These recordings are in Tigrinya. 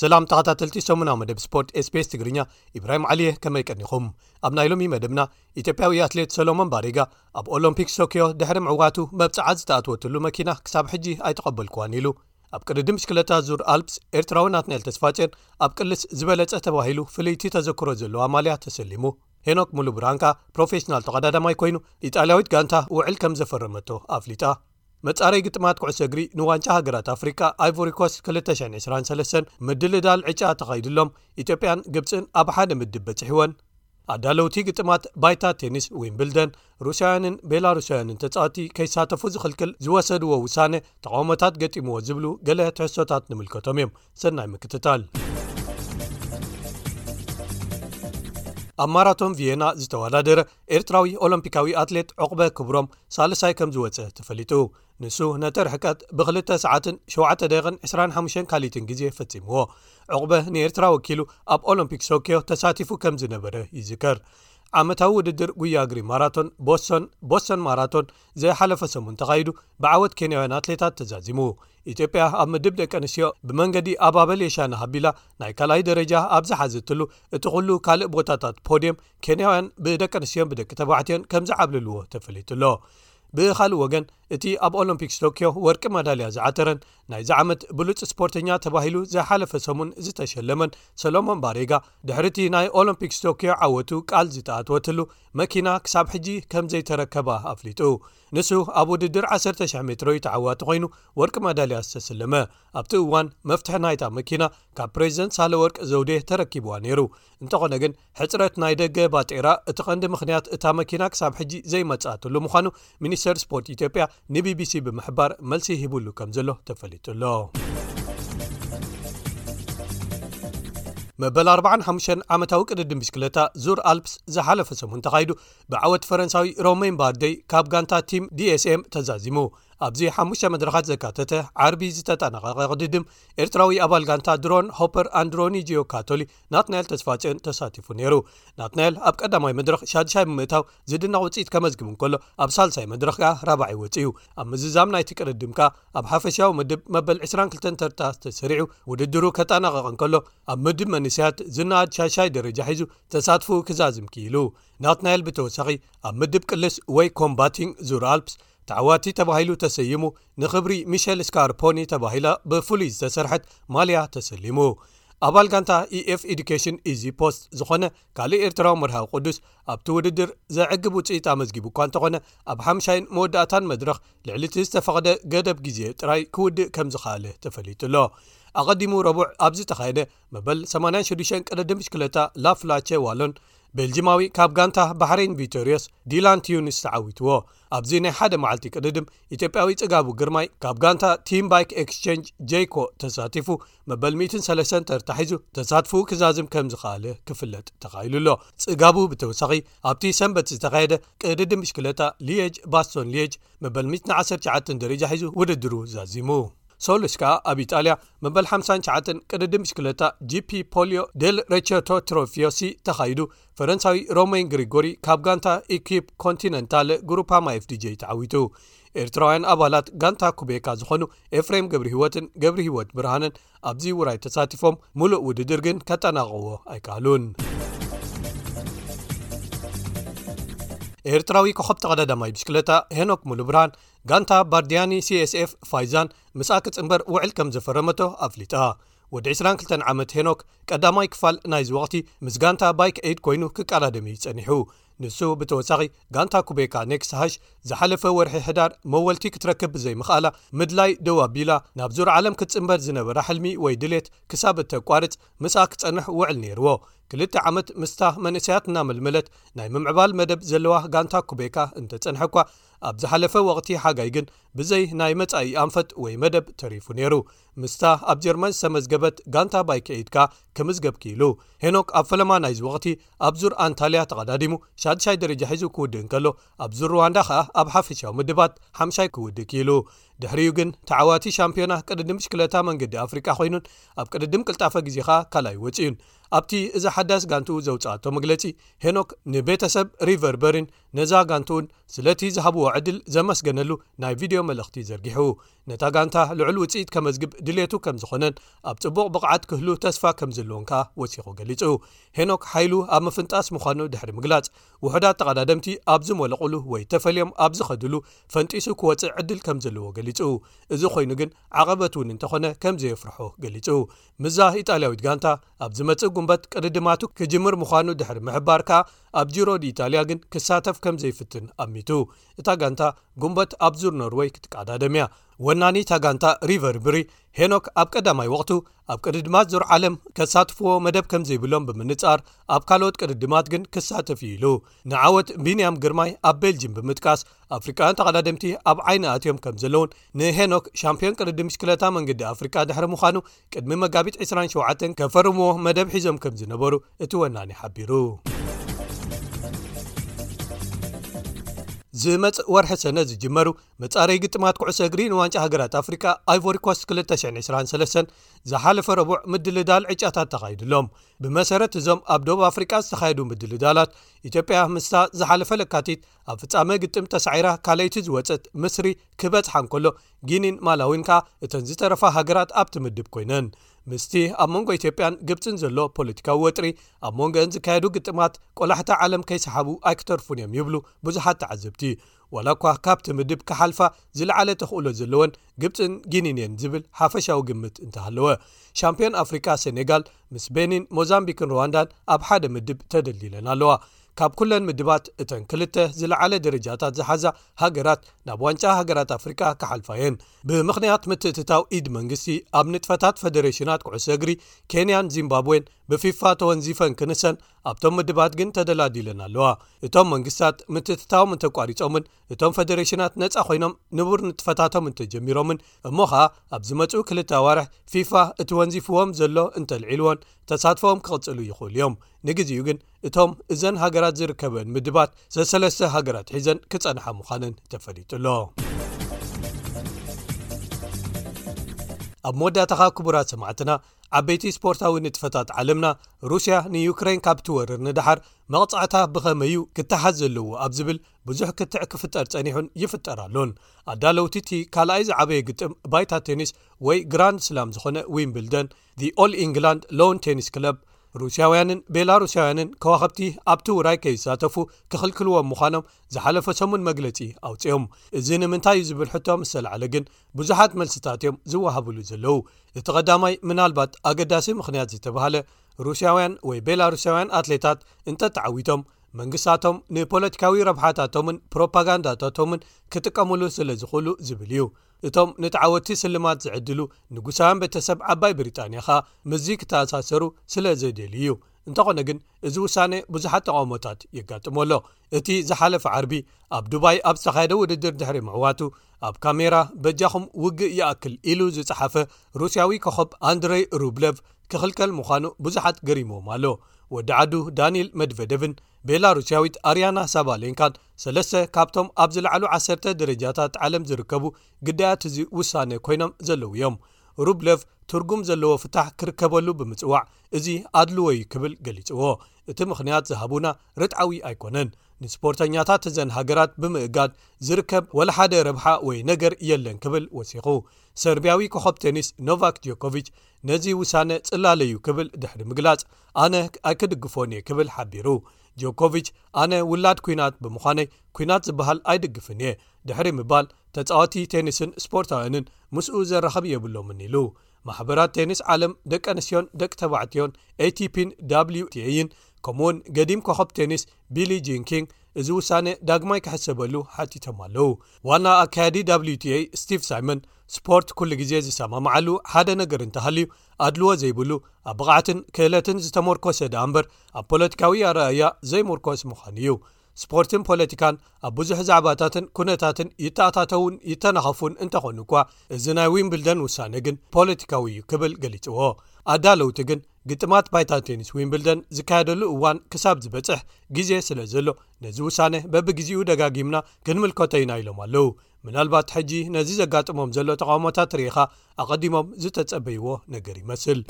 ሰላም ተኸታተልቲ ሰሙናዊ መደብ ስፖርት ስቤስ ትግርኛ ኢብራሂም ዓሊየ ከመይ ቀኒኹም ኣብ ናይ ሎሚ መደብና ኢትዮጵያዊ ኣትሌት ሰሎሞን ባሪጋ ኣብ ኦሎምፒክስ ቶክዮ ድሕሪ ምዕዋቱ መብጽዓ ዝተኣትወትሉ መኪና ክሳብ ሕጂ ኣይተቐበልክዋን ኢሉ። ኣብ ቅድድም ብሽክለታ ዙር ኣልፕስ ኤርትራዊ ናትናኤል ተስፋጼን ኣብ ቅልስ ዝበለጸ ተባሂሉ ፍልይቲ ተዘክሮ ዘለዋ ማልያ ተሰሊሙ። ሄኖክ ሙሉብርሃን ከኣ ፕሮፌሽናል ተቐዳዳማይ ኰይኑ ኢጣልያዊት ጋንታ ውዕል ከም ዘፈረመቶ ኣፍሊጣ። መጻረዪ ግጥማት ኩዕሶ እግሪ ንዋንጫ ሃገራት ኣፍሪቃ ኣይቮሪኮስት 2023 ምድልዳል ዕጫ ተኻይድሎም ኢትዮጵያን ግብጽን ኣብ ሓደ ምድብ በጺሕወን። ኣዳለውቲ ግጥማት ባይታ ቴኒስ ዊምብልደን ሩስያውያንን ቤላሩስያውያንን ተጻወቲ ከይሳተፉ ዝኽልክል ዝወሰድዎ ውሳነ ተቓውሞታት ገጢምዎ ዝብሉ ገለ ትሕሶታት ንምልከቶም እዮም ሰናይ ምክትታል ኣብ ማራቶን ቪየና ዝተወዳደረ ኤርትራዊ ኦሎምፒካዊ ኣትሌት ዕቑበ ክብሮም ሳልሳይ ከም ዝወፀ ተፈሊጡ ንሱ ነቲ ርሕቀት ብክልተ ሰዓትን ሸውዓተ ደቂቕን ዕስራን ሓሙሽተን ካሊትን ግዜ ፈጺምዎ። ዑቕበ ንኤርትራ ወኪሉ ኣብ ኦሎምፒክ ሶክዮ ተሳቲፉ ከም ዝነበረ ይዝከር። ዓመታዊ ውድድር ጉያ እግሪ ማራቶን ቦሶን፣ Boston Marathon፣ ዝሓለፈ ሰሙን ተኻይዱ ብዓወት ኬንያውያን ኣትሌታት ተዛዚሙ። ኢትዮጵያ ኣብ ምድብ ደቂ ኣንስትዮ ብመንገዲ ኣባበል የሻነ ሃቢላ ናይ ካልኣይ ደረጃ ኣብ ዝሓዘትሉ እቲ ኩሉ ካልእ ቦታታት ፖድየም ኬንያውያን ብደቂ ኣንስትዮን ብደቂ ተባዕትዮን ከም ዝዓብልልዎ ተፈሊጡ'ሎ። ብኻልእ ወገን እቲ ኣብ ኦሎምፒክስ ቶክዮ ወርቂ ማዳልያ ዝዓተረን ናይዚ ዓመት ብሉፅ ስፖርተኛ ተባሂሉ ዝሓለፈ ሰሙን ዝተሸለመን ሰሎሞን ባሬጋ ድሕሪ እቲ ናይ ኦሎምፒክስ ቶክዮ ዓወቱ ቃል ዝተኣትወትሉ መኪና ክሳብ ሕጂ ከምዘይተረከባ ኣፍሊጡ ንሱ ኣብ ውድድር 1,00 ሜትሮ ዩ ተዓዋቲ ኮይኑ ወርቂ ማዳልያ ዝተስለመ ኣብቲ እዋን መፍትሒ ናይታ መኪና ካብ ፕሬዚደንት ሳለወርቂ ዘውዴ ተረኪብዋ ነይሩ እንተኾነ ግን ሕፅረት ናይ ደገ ባጤራ እቲ ቐንዲ ምኽንያት እታ መኪና ክሳብ ሕጂ ዘይመፅኣትሉ ምዃኑ ሚኒስተር ስፖርት ኢትዮጵያ ንቢቢሲ ብምሕባር መልሲ ሂብሉ ከም ዘሎ ተፈሊጡ ኣሎ መበል 45 ዓመታዊ ቅድድም ብሽክለታ ዙር ኣልፕስ ዝሓለፈ ሰሙን ተኻይዱ ብዓወት ፈረንሳዊ ሮሜን ባርደይ ካብ ጋንታ ቲም ዲስኤም ተዛዚሙ ኣብዚ ሓሙሽተ መድረኻት ዘካተተ ዓርቢ ዝተጠናቐቐ ቅድድም ኤርትራዊ ኣባል ጋንታ ድሮን ሆፐር ኣንድሮኒ ጂዮ ካቶሊ ናትናኤል ተስፋጽዮን ተሳቲፉ ነይሩ። ናትናኤል ኣብ ቀዳማይ መድረኽ ሻድሻይ ብምእታው ዝድነቕ ውጽኢት ከመዝግብ እንከሎ ኣብ ሳልሳይ መድረኽ ከኣ ራብዓይ ወጺኡ። ኣብ ምዝዛም ናይቲ ቅድድም ከኣ ኣብ ሓፈሻዊ ምድብ መበል ዕስራን ክልተን ተርታ ተሰሪዑ ውድድሩ ከጠናቕቕ እንከሎ ኣብ ምድብ መንእሰያት ዝነኣድ ሻድሻይ ደረጃ ሒዙ ተሳትፍኡ ክዛዝም ክኢሉ። ናትናኤል ብተወሳኺ ኣብ ምድብ ቅልስ ወይ ኮምባቲንግ ዙር ኣልፕስ ተዓዋቲ ተባሂሉ ተሰይሙ። ንኽብሪ ሚሸል ስካርፖኒ ተባሂላ ብፍሉይ ዝተሰርሐት ማልያ ተሰሊሙ። ኣባል ጋንታ EF Education Easy Post ዝኾነ ካልእ ኤርትራዊ መርሃዊ ቅዱስ ኣብቲ ውድድር ዘዕግብ ውጽኢት ኣመዝጊቡ እኳ እንተኾነ ኣብ ሓምሻይን መወዳእታን መድረኽ ልዕሊ እቲ ዝተፈቕደ ገደብ ግዜ ጥራይ ክውድእ ከምዝኸኣለ ተፈሊጡ'ሎ። ኣቐዲሙ ረቡዕ ኣብ ዝተኻየደ መበል 86 ቅድድም ብሽክለታ ላፍላቸ ዋሎን ቤልጂማዊ ካብ ጋንታ ባሕረይን ቪቶርዮስ ዲላን ቲዩኒስ ተዓዊትዎ ኣብዚ ናይ ሓደ መዓልቲ ቅድድም ኢትዮጵያዊ ጽጋቡ ግርማይ ካብ ጋንታ ቲም ባይክ ኤክስቸንጅ ጀይኮ ተሳቲፉ መበል 13 ተርታሒዙ ተሳትፉ ክዛዝም ከም ዝኸኣለ ክፍለጥ ተኻኢሉ ኣሎ ጽጋቡ ብተወሳኺ ኣብቲ ሰንበት ዝተኻየደ ቅድድም ብሽክለታ ሊየጅ ባስቶን ሊየጅ መበል 119 ደረጃ ሒዙ ውድድሩ ዛዚሙ ሶሉስ ከኣ ኣብ ኢጣልያ መበል ሓምሳን ትሽዓተን ቅድድም ብሽክለታ ጂፒ ፖልዮ ደል ረቸቶ ትሮፊዮሲ ተኻይዱ ፈረንሳዊ ሮሜን ግሪጎሪ ካብ ጋንታ ኢኪፕ ኮንቲነንታል ጉሩፓማ ኤፍdj ተዓዊቱ ኤርትራውያን ኣባላት ጋንታ ኩቤካ ዝኾኑ ኤፍሬም ገብሪ ህይወትን ገብሪ ህይወት ብርሃንን ኣብዚ ውራይ ተሳቲፎም ሙሉእ ውድድር ግን ከጠናቕቕዎ ኣይከኣሉን ኤርትራዊ ኮኸብ ተቐዳዳማይ ብሽክለታ ሄኖክ ሙሉ ብርሃን ጋንታ ባርድያኒ ሲስኤፍ ፋይዛን ምስኣ ክትጽንበር ውዕል ከም ዘፈረመቶ ኣፍሊጣ። ወዲ ዕስራን ክልተን ዓመት ሄኖክ፣ ቀዳማይ ክፋል ናይዚ ወቕቲ ምስ ጋንታ ባይክ ኤይድ ኮይኑ ክቃዳደም እዩ ጸኒሑ። ንሱ ብተወሳኺ ጋንታ ኩቤካ ኔክስ ሃሽ ዝሓለፈ ወርሒ ሕዳር መወልቲ ክትረክብ ብዘይምኽኣላ ምድላይ ደው ኣቢላ ናብ ዙር ዓለም ክትጽንበር ዝነበራ ሕልሚ ወይ ድሌት ክሳብ እተቋርጽ ምስኣ ክጸንሕ ውዕል ነይርዎ። ክልተ ዓመት ምስታ መንእሰያት እናመልመለት ናይ ምምዕባል መደብ ዘለዋ ጋንታ ኩቤካ እንተጸንሐ'ኳ፣ ኣብ ዝሓለፈ ወቕቲ ሓጋይ ግን ብዘይ ናይ መጻኢ ኣንፈት ወይ መደብ ተሪፉ ነይሩ። ምስታ ኣብ ጀርመን ዝተመዝገበት ጋንታ ባይክ ኤይድ ከኣ ክምዝገብ ክኢሉ። ሄኖክ ኣብ ፈለማ ናይዚ ወቕቲ ኣብ ዙር ኣንታልያ ተቐዳዲሙ ሻድሻይ ደረጃ ሒዙ ክውድእ እንከሎ ኣብ ዙር ሩዋንዳ ከኣ ኣብ ሓፈሻዊ ምድባት ሓምሻይ ክውድእ ክኢሉ። ድሕሪኡ ግን ተዓዋቲ ሻምፕዮና ቅድድም ብሽክለታ መንገዲ ኣፍሪቃ ኮይኑን ኣብ ቅድድም ቅልጣፈ ግዜ ከኣ ካልኣይ ወጺኡን። ኣብቲ እዛ ሓዳስ ጋንትኡ ዘውጽኣቶ መግለጺ ሄኖክ ንቤተሰብ ሪቨርበሪን ነዛ ጋንት'ውን ስለቲ ዝሃብዎ ዕድል ዘመስገነሉ ናይ ቪድዮ መልእኽቲ ዘርጊሑ። ነታ ጋንታ ልዑል ውጽኢት ከመዝግብ ድሌቱ ከምዝኾነን ኣብ ጽቡቕ ብቕዓት ክህሉ ተስፋ ከምዘለዎን ከኣ ወሲኹ ገሊጹ። ሄኖክ ሓይሉ ኣብ ምፍንጣስ ምዃኑ ድሕሪ ምግላጽ፣ ውሑዳት ተቐዳደምቲ ኣብ ዝሞለቑሉ ወይ ተፈልዮም ኣብ ዝኸድሉ ፈንጢሱ ክወጽእ ዕድል ከምዘለዎ ገሊጹ። እዚ ኮይኑ ግን ዓቐበት'ውን እንተኾነ ከምዘየፍርሖ ገሊጹ። ምስዛ ኢጣልያዊት ጋንታ ኣብ ዝመጽእ ጉንበት ቅድድማቱ ክጅምር ምዃኑ ድሕሪ ምሕባር ከኣ፣ ኣብ ጂሮዲ ኢታልያ ግን ክሳተፍ ከም ዘይፍትን ኣሚቱ። እታ ጋንታ ጉንበት ኣብ ዙር ኖርወይ ክትቃዳደም እያ። ወናኒ እታ ጋንታ ሪቨር ብሪ ሄኖክ ኣብ ቀዳማይ ወቕቱ ኣብ ቅድድማት ዙር ዓለም ከሳትፍዎ መደብ ከም ዘይብሎም ብምንጻር ኣብ ካልኦት ቅድድማት ግን ክሳተፍ እዩ ኢሉ። ንዓወት ቢንያም ግርማይ ኣብ ቤልጂም ብምጥቃስ ኣፍሪቃውያን ተቐዳደምቲ ኣብ ዓይኒ ኣትዮም ከም ዘለዉን ንሄኖክ ሻምፕዮን ቅድድም ብሽክለታ መንገዲ ኣፍሪቃ ድሕሪ ምዃኑ ቅድሚ መጋቢት 27 ከፈርምዎ መደብ ሒዞም ከም ዝነበሩ እቲ ወናኒ ሓቢሩ ዝመፅእ ወርሒ ሰነ ዝጅመሩ መፃረይ ግጥማት ኩዕሶ እግሪ ንዋንጫ ሃገራት ኣፍሪቃ ኣይቮሪኮስ 223 ዝሓለፈ ረቡዕ ምድልዳል ዕጫታት ተኻይዱሎም ብመሰረት እዞም ኣብ ዶብ ኣፍሪቃ ዝተኻየዱ ምድልዳላት ኢትዮጵያ ምስታ ዝሓለፈ ለካቲት ኣብ ፍፃመ ግጥም ተሳዒራ ካልይቲ ዝወፅት ምስሪ ክበጽሓ እንከሎ ጊኒን ማላዊን ከኣ እተን ዝተረፋ ሃገራት ኣብቲ ምድብ ኮይነን። ምስቲ ኣብ መንጎ ኢትዮጵያን ግብጽን ዘሎ ፖለቲካዊ ወጥሪ ኣብ መንጎኤን ዝካየዱ ግጥማት ቆላሕታ ዓለም ከይሰሓቡ ኣይክተርፉን እዮም ይብሉ ብዙሓት ተዓዘብቲ። ዋላ እኳ ካብቲ ምድብ ክሓልፋ ዝለዓለ ተኽእሎ ዘለወን ግብጽን ጊኒን እየን ዝብል ሓፈሻዊ ግምት እንተሃለወ ሻምፕዮን ኣፍሪቃ ሰኔጋል ምስ ቤኒን ሞዛምቢክን ሩዋንዳን ኣብ ሓደ ምድብ ተደልዲለን ኣለዋ። ካብ ኩለን ምድባት እተን ክልተ ዝለዓለ ደረጃታት ዝሓዛ ሃገራት ናብ ዋንጫ ሃገራት ኣፍሪቃ ክሓልፋ እየን ብምኽንያት ምትእትታው ኢድ መንግስቲ ኣብ ንጥፈታት ፈደሬሽናት ኩዕሶ እግሪ ኬንያን ዚምባብዌን ብፊፋ ተወንዚፈን ክንሰን ኣብቶም ምድባት ግን ተደላዲለን ኣለዋ እቶም መንግስታት ምትእትታዎም እንተቋሪፆምን እቶም ፈደሬሽናት ነፃ ኮይኖም ንቡር ንጥፈታቶም እንተጀሚሮምን እሞ ኸኣ ኣብ ዝመፅኡ ክልተ ኣዋርሕ ፊፋ እቲ ወንዚፍዎም ዘሎ እንተልዒልዎን ተሳትፎኦም ክቕፅሉ ይኽእሉ እዮም ንግዜኡ ግን እቶም እዘን ሃገራት ዝርከበን ምድባት ሰሰለስተ ሃገራት ሒዘን ክፀንሓ ምዃነን ተፈሊጡ ኣሎ ኣብ መወዳእታኻ ክቡራት ሰማዕትና ዓበይቲ ስፖርታዊ ንጥፈታት ዓለምና ሩስያ ንዩክሬን ካብ ትወርር ንደሓር መቕጻዕታ ብኸመይ እዩ ክተሓዝ ዘለዎ ኣብ ዝብል ብዙሕ ክትዕ ክፍጠር ጸኒሑን ይፍጠር ኣሎን። ኣዳለውቲ እቲ ካልኣይ ዝዓበየ ግጥም ባይታ ቴኒስ ወይ ግራንድ ስላም ዝዀነ ዊምብልደን፣ The All England Lawn Tennis Club፣ ሩስያውያንን ቤላሩስያውያንን ከዋኽብቲ ኣብቲ ውራይ ከይሳተፉ ክኽልክልዎም ምዃኖም ዝሓለፈ ሰሙን መግለጺ ኣውጺኦም። እዚ ንምንታይ እዩ ዝብል ሕቶ ምስ ተላዕለ ግን ብዙሓት መልስታት እዮም ዝወሃብሉ ዘለዉ። እቲ ቀዳማይ ምናልባት ኣገዳሲ ምኽንያት ዝተባህለ ሩስያውያን ወይ ቤላሩስያውያን ኣትሌታት እንተ ተዓዊቶም፣ መንግስታቶም ንፖለቲካዊ ረብሓታቶምን ፕሮፓጋንዳታቶምን ክጥቀምሉ ስለ ዝኽእሉ ዝብል እዩ እቶም ንተዓወቲ ስልማት ዝዕድሉ ንጉሳውያን ቤተሰብ ዓባይ ብሪጣንያ ኸኣ ምስዚ ክተኣሳሰሩ ስለ ዘይደልዩ እዩ እንተኾነ ግን እዚ ውሳነ ብዙሓት ተቓውሞታት የጋጥሞ ኣሎ እቲ ዝሓለፈ ዓርቢ ኣብ ዱባይ ኣብ ዝተኻየደ ውድድር ድሕሪ ምዕዋቱ ኣብ ካሜራ በጃኹም ውግእ ይኣክል ኢሉ ዝጸሓፈ ሩስያዊ ኮኸብ ኣንድረይ ሩብለቭ ክኽልከል ምዃኑ ብዙሓት ገሪሞዎም ኣሎ ወዲ ዓዱ ዳኒል መድቨደቭን ቤላሩስያዊት ኣርያና ሳባሌንካን ሰለስተ ካብቶም ኣብ ዝለዓሉ ዓሰርተ ደረጃታት ዓለም ዝርከቡ ግዳያት እዚ ውሳነ ኮይኖም ዘለዉ እዮም ሩብለቭ ትርጉም ዘለዎ ፍታሕ ክርከበሉ ብምጽዋዕ እዚ ኣድልዎ እዩ ክብል ገሊጽዎ እቲ ምኽንያት ዝሃቡና ርትዓዊ ኣይኮነን ንስፖርተኛታት እዘን ሃገራት ብምእጋድ ዝርከብ ወላ ሓደ ረብሓ ወይ ነገር የለን ክብል ወሲኹ ሰርብያዊ ኮኸብ ቴኒስ ኖቫክ ጆኮቪች ነዚ ውሳነ ጽላለ እዩ ክብል ድሕሪ ምግላጽ ኣነ ኣይክድግፎን እየ ክብል ሓቢሩ ጆኮቪች ኣነ ውላድ ኩናት ብምዃነይ ኩናት ዝበሃል ኣይድግፍን እየ ድሕሪ ምባል ተጻዋቲ ቴኒስን ስፖርታውያንን ምስኡ ዘራኸብ የብሎምን ኢሉ ማሕበራት ቴኒስ ዓለም ደቂ ኣንስትዮን ደቂ ተባዕትዮን atፒን wይን ከምኡውን ገዲም ኮኸብ ቴኒስ ቢሊ ጂንኪንግ እዚ ውሳነ ዳግማይ ክሕሰበሉ ሓቲቶም ኣለው ዋና ኣካያዲ wta ስቲቭ ሳይመን ስፖርት ኩሉ ግዜ ዝሰማምዓሉ ሓደ ነገር እንተሃልዩ ኣድልዎ ዘይብሉ ኣብ ብቕዓትን ክእለትን ዝተሞርኮሰ ድኣ እምበር ኣብ ፖለቲካዊ ኣረኣያ ዘይሙርኮስ ምዃኑ እዩ ስፖርትን ፖለቲካን ኣብ ብዙሕ ዛዕባታትን ኩነታትን ይተኣታተውን ይተናኸፉን እንተኾኑ እኳ እዚ ናይ ዊምብልደን ውሳነ ግን ፖለቲካዊ እዩ ክብል ገሊጽዎ ኣዳለውቲ ግን ግጥማት ባይታ ቴኒስ ዊምብልደን ዝካየደሉ እዋን ክሳብ ዝበጽሕ ግዜ ስለ ዘሎ ነዚ ውሳነ በብግዜኡ ደጋጊምና ክንምልከቶ ኢና ኢሎም ኣለዉ። ምናልባት ሕጂ ነዚ ዘጋጥሞም ዘሎ ተቓውሞታት ርኢኻ ኣቐዲሞም ዝተጸበይዎ ነገር ይመስል።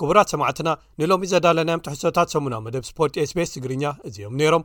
ክቡራት ሰማዕትና ንሎሚ ዘዳለናዮም ትሕዝቶታት ሰሙናዊ መደብ ስፖርት ስbs ትግርኛ እዚኦም ነይሮም።